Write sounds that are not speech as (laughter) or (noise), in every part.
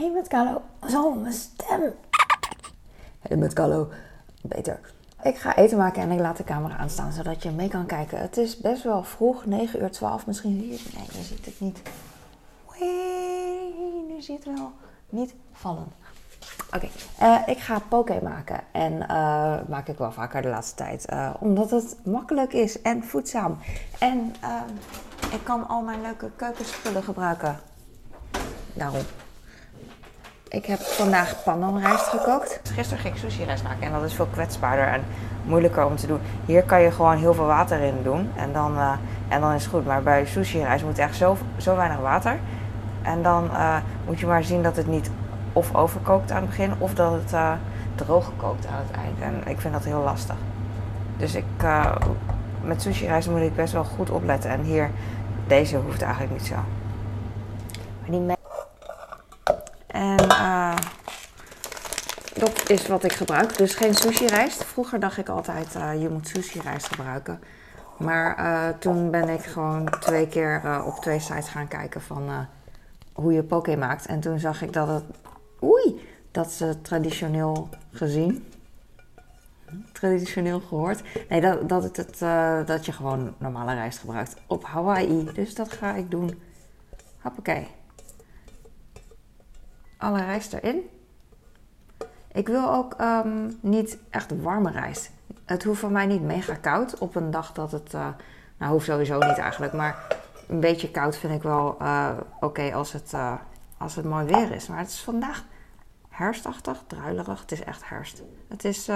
hey met Carlo. Zo, mijn stem. Hey met Carlo. Beter. Ik ga eten maken en ik laat de camera aanstaan zodat je mee kan kijken. Het is best wel vroeg, 9 uur 12. Misschien zie je het. Nee, je ziet het niet. Wee, nu zie je het wel. Niet vallen. Oké, eh, ik ga poke maken. En eh, maak ik wel vaker de laatste tijd. eh, omdat het makkelijk is en voedzaam. En eh, ik kan al mijn leuke keukenspullen gebruiken. Daarom. Ik heb vandaag pandanrijst gekookt. Gisteren ging ik sushi rijst maken en dat is veel kwetsbaarder en moeilijker om te doen. Hier kan je gewoon heel veel water in doen en dan, eh, en dan is het goed. Maar bij sushi rijst moet echt zo, zo weinig water. En dan eh, moet je maar zien dat het niet of overkookt aan het begin of dat het eh, droog kookt aan het eind. En ik vind dat heel lastig. Dus ik, met sushi rijst moet ik best wel goed opletten. En hier, deze hoeft eigenlijk niet zo. Maar die me- en eh, dat is wat ik gebruik. Dus geen sushi rijst. Vroeger dacht ik altijd, eh, je moet sushi rijst gebruiken. Maar eh, toen ben ik gewoon twee keer eh, op twee sites gaan kijken van hoe je poke maakt. En toen zag ik dat het, oei, dat ze traditioneel gezien, traditioneel gehoord, nee, dat, dat, het, het, dat je gewoon normale rijst gebruikt op Hawaii. Dus dat ga ik doen. Hoppakee alle rijst erin. Ik wil ook ehm, niet echt warme rijst. Het hoeft voor mij niet mega koud op een dag dat het. eh, nou, hoeft sowieso niet eigenlijk. Maar een beetje koud vind ik wel eh, oké als, het, eh, als het mooi weer is. Maar het is vandaag herfstachtig, druilerig. Het is echt herfst. Het is,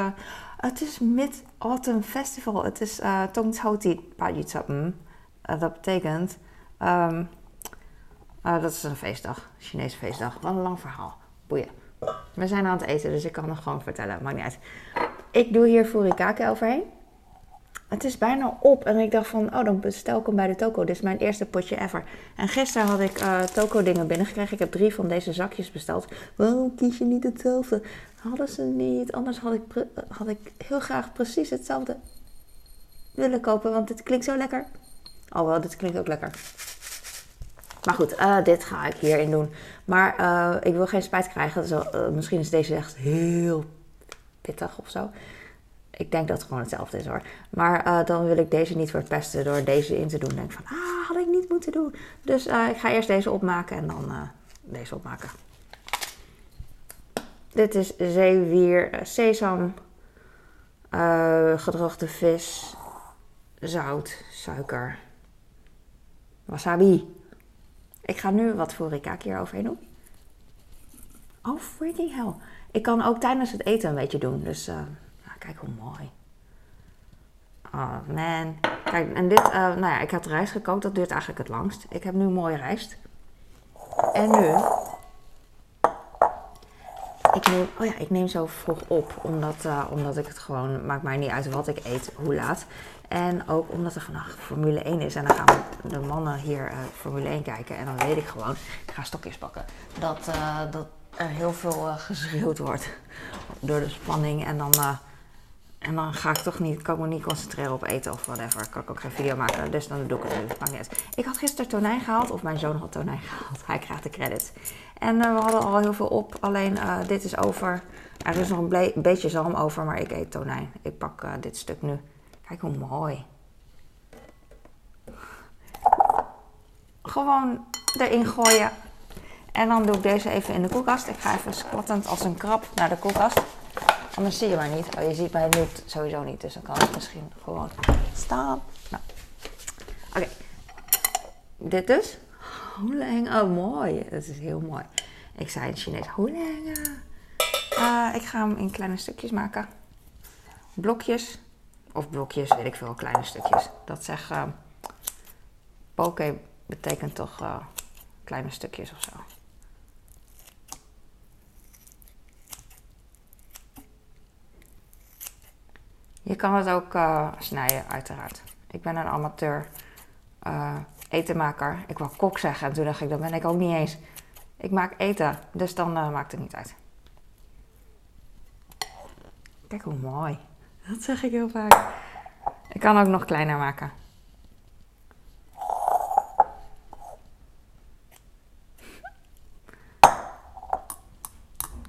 het is Mid-Autumn Festival. Het is uh, Tongchouti Pajitsapm. Uh, dat betekent. ehm, uh, dat is een feestdag, Chinese feestdag. Wat een lang verhaal. Boeien. We zijn aan het eten, dus ik kan het gewoon vertellen. Maakt niet uit. Ik doe hier furikake overheen. Het is bijna op en ik dacht van, oh dan bestel ik hem bij de toko. Dit is mijn eerste potje ever. En gisteren had ik uh, toko dingen binnengekregen. Ik heb drie van deze zakjes besteld. Waarom kies je niet hetzelfde? Hadden ze niet. Anders had ik, had ik heel graag precies hetzelfde willen kopen, want het klinkt zo lekker. Oh wel, dit klinkt ook lekker. Maar goed, uh, dit ga ik hierin doen. Maar uh, ik wil geen spijt krijgen. Uh, misschien is deze echt heel pittig of zo. Ik denk dat het gewoon hetzelfde is hoor. Maar dan wil ik deze niet verpesten door deze in te doen. Denk van, ah, had ik niet moeten doen. Dus ik ga eerst deze opmaken en dan deze opmaken. Dit is zeewier, sesam, gedroogde vis, zout, suiker, wasabi. Ik ga nu wat furikake hier overheen doen. Oh, freaking hell. Ik kan ook tijdens het eten een beetje doen. Dus uh, nou, kijk hoe mooi. Oh man. Kijk, en dit, uh, nou ja, ik had rijst gekookt. Dat duurt eigenlijk het langst. Ik heb nu mooie rijst. En nu... Ik neem, oh ja, ik neem zo vroeg op. Omdat, uh, omdat ik het gewoon... Maakt mij niet uit wat ik eet, hoe laat. En ook omdat er vandaag Formule 1 is. En dan gaan de mannen hier uh, Formule 1 kijken. En dan weet ik gewoon, ik ga stokjes pakken. Dat, uh, dat er heel veel geschreeuwd wordt door de spanning. En dan, en dan ga ik toch niet, kan me niet concentreren op eten of whatever. Kan ik ook geen video maken. Dus dan doe ik het nu. Maakt niet. Ik had gisteren tonijn gehaald. Of mijn zoon had tonijn gehaald. Hij krijgt de credits. En we hadden al heel veel op. Alleen dit is over. Er is nog een beetje zalm over. Maar ik eet tonijn. Ik pak dit stuk nu. Kijk hoe mooi. Gewoon erin gooien. En dan doe ik deze even in de koelkast. Ik ga even squattend als een krab naar de koelkast. Anders zie je mij niet. Oh, je ziet mij nu sowieso niet. Dus dan kan ik misschien gewoon staan. Nou. Oké. Dit dus. Hoeleng. Oh, mooi. Dat is heel mooi. Ik zei in het Chinees hoeleng. Uh, ik ga hem in kleine stukjes maken. Blokjes. Of blokjes, weet ik veel, kleine stukjes. Dat zegt uh, poke betekent toch uh, kleine stukjes of zo. Je kan het ook uh, snijden, uiteraard. Ik ben een amateur etenmaker. Ik wou kok zeggen en toen dacht ik, dat ben ik ook niet eens. Ik maak eten, dus dan maakt het niet uit. Kijk hoe mooi. Dat zeg ik heel vaak. Ik kan ook nog kleiner maken.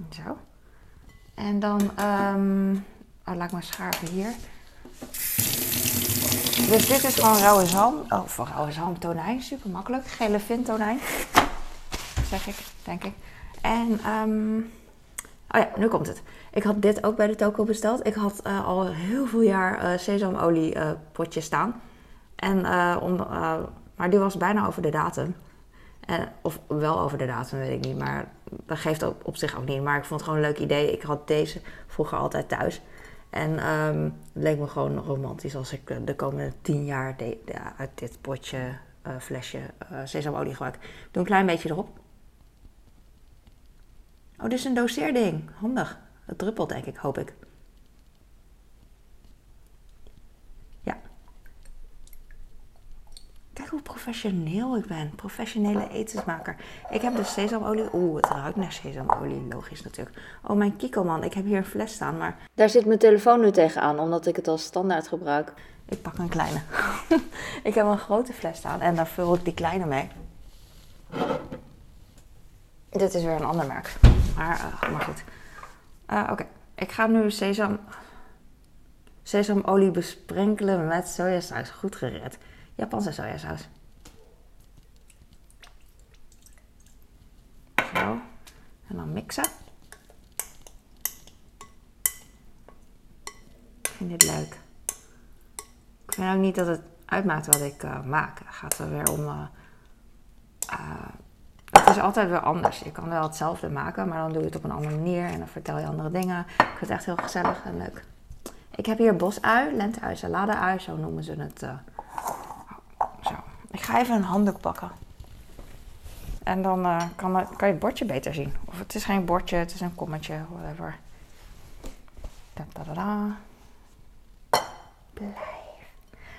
Zo. En dan, um, oh, laat ik maar schaven hier. Dus dit is gewoon rauwe zalm. Oh, voor rauwe zalm tonijn. Super makkelijk. Gele vin tonijn. Zeg ik, denk ik. En, um, oh ja, nu komt het. Ik had dit ook bij de toko besteld. Ik had uh, al heel veel jaar uh, sesamolie uh, potje staan. En, om, maar die was bijna over de datum. En, of wel over de datum, weet ik niet. Maar dat geeft op, op zich ook niet. Maar ik vond het gewoon een leuk idee. Ik had deze vroeger altijd thuis. En um, het leek me gewoon romantisch als ik de komende tien jaar de, uit dit potje, uh, flesje uh, sesamolie gebruik. Doe een klein beetje erop. Oh, dit is een doseerding. Handig. Het druppelt denk ik, hoop ik. Hoe professioneel ik ben. Professionele etensmaker. Ik heb dus sesamolie. Oeh, het ruikt naar sesamolie. Logisch natuurlijk. Oh, mijn Kikoman. Ik heb hier een fles staan, maar... Daar zit mijn telefoon nu tegenaan, omdat ik het als standaard gebruik. Ik pak een kleine. (laughs) ik heb een grote fles staan en daar vul ik die kleine mee. Dit is weer een ander merk. Maar, uh, maar goed. Uh, Oké, ik ga nu sesam... sesamolie besprenkelen met sojasaus. Goed gered. Japanse sojasaus. Zo. En dan mixen. Ik vind dit leuk. Ik vind ook niet dat het uitmaakt wat ik uh, maak. Het gaat er weer om. Uh, uh, het is altijd weer anders. Je kan wel hetzelfde maken, maar dan doe je het op een andere manier en dan vertel je andere dingen. Ik vind het echt heel gezellig en leuk. Ik heb hier bosui, lenteui, salade-ui, zo noemen ze het ga even een handdoek pakken. En dan uh, kan, kan, je het bordje beter zien. Of het is geen bordje, het is een kommetje, whatever. Da. Blijf.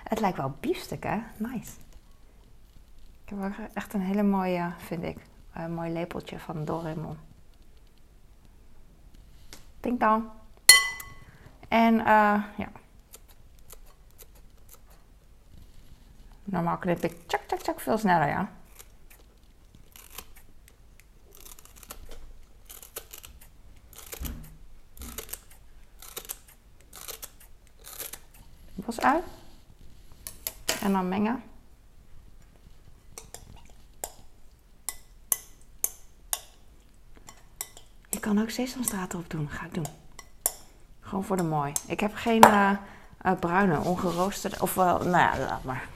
Het lijkt wel biefstuk, hè? Nice. Ik heb echt een hele mooie, vind ik, een mooi lepeltje van Doraemon. Ding dong. En uh, ja. Normaal knip ik tjak, tjak, tjak veel sneller, ja. Was uit. En dan mengen. Je kan ook sesamstraat erop doen. Ga ik doen. Gewoon voor de mooi. Ik heb geen uh, uh, bruine, ongeroosterde. Of wel, nou ja, laat maar.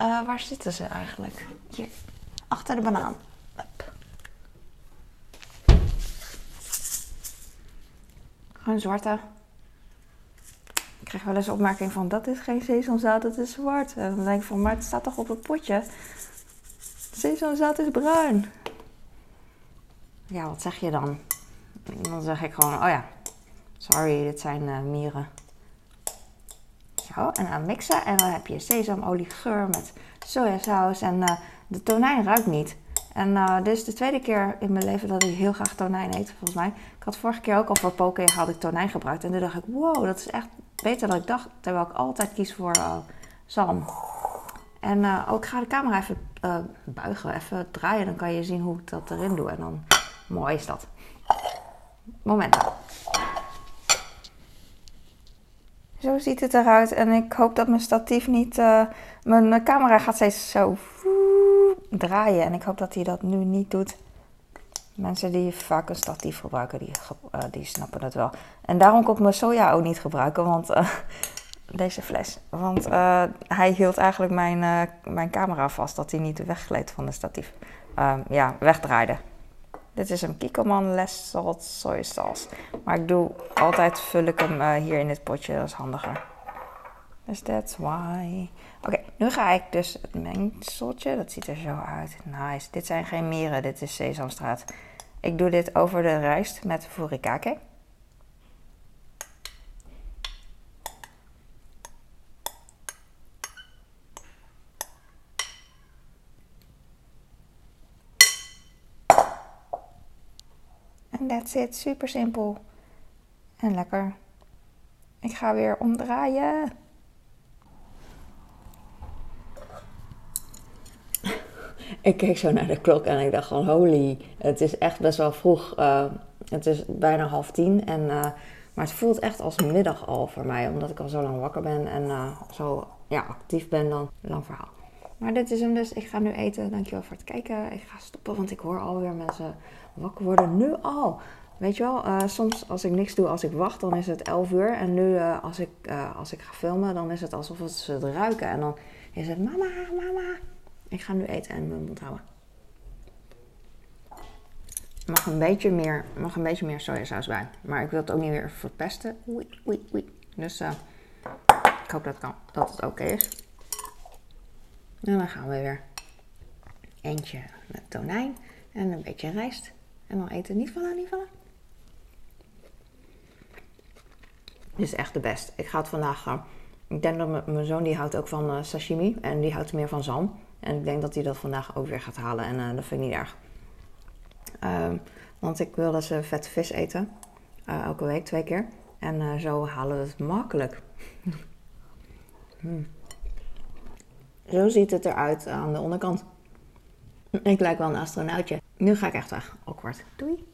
Uh, waar zitten ze eigenlijk? Hier, achter de banaan. Up. Gewoon zwarte. Ik krijg wel eens een opmerking van dat is geen sesamzaad, dat is zwart. En dan denk ik van, maar het staat toch op het potje? Sesamzaad is bruin. Ja, wat zeg je dan? Dan zeg ik gewoon, oh ja, sorry, dit zijn uh, mieren. En dan mixen. En dan heb je sesamolie geur met sojasaus. En uh, de tonijn ruikt niet. En uh, dit is de tweede keer in mijn leven dat ik heel graag tonijn eet, volgens mij. Ik had vorige keer ook al voor poke had ik tonijn gebruikt. En toen dacht ik, wow, dat is echt beter dan ik dacht. Terwijl ik altijd kies voor uh, zalm. En ook ga de camera even buigen, even draaien. Dan kan je zien hoe ik dat erin doe. En dan, mooi is dat. Momenten. Zo ziet het eruit. En ik hoop dat mijn statief niet. Uh, mijn camera gaat steeds zo draaien. En ik hoop dat hij dat nu niet doet. Mensen die vaak een statief gebruiken, die, uh, die snappen het wel. En daarom kon ik mijn soja ook niet gebruiken. Want uh, (laughs) deze fles. Want hij hield eigenlijk mijn, mijn camera vast. Dat hij niet weggleed van de statief. Ehm, ja, wegdraaide. Dit is een salt soy sauce. Maar ik doe altijd, vul ik hem uh, hier in dit potje, dat is handiger. Dus that's why. Oké, nu ga ik dus het mengseltje, dat ziet er zo uit. Nice. Dit zijn geen mieren, dit is sesamstraat. Ik doe dit over de rijst met furikake. En that's it. Super simpel. En lekker. Ik ga weer omdraaien. Ik keek zo naar de klok en ik dacht gewoon, holy, het is echt best wel vroeg. Uh, Het is bijna half tien, en, uh, maar het voelt echt als middag al voor mij. Omdat ik al zo lang wakker ben en uh, zo ja, actief ben dan. Lang verhaal. Maar dit is hem dus. Ik ga nu eten. Dankjewel voor het kijken. Ik ga stoppen, want ik hoor alweer mensen wakker worden. Nu al. Weet je wel, uh, soms als ik niks doe, als ik wacht, dan is het 11 uur. En nu uh, als, ik, uh, als ik ga filmen, dan is het alsof het ze het ruiken. En dan is het mama, mama. Ik ga nu eten en mijn mond houden. Mag een beetje meer, mag een beetje meer sojasaus bij. Maar ik wil het ook niet weer verpesten. Oei, oei, oei. Dus ik hoop dat, kan, dat het oké is. En dan gaan we weer eentje met tonijn en een beetje rijst. En dan eten niet vallen, niet vallen. Dit is echt de best. Ik ga het vandaag. Uh, ik denk dat mijn zoon die houdt ook van uh, sashimi en die houdt meer van zalm. En ik denk dat hij dat vandaag ook weer gaat halen en uh, dat vind ik niet erg. Ehm, want ik wil dat ze vette vis eten. elke week twee keer. En zo halen we het makkelijk. (laughs) hmm. Zo ziet het eruit aan de onderkant. Ik lijk wel een astronautje. Nu ga ik echt weg. Awkward. Doei.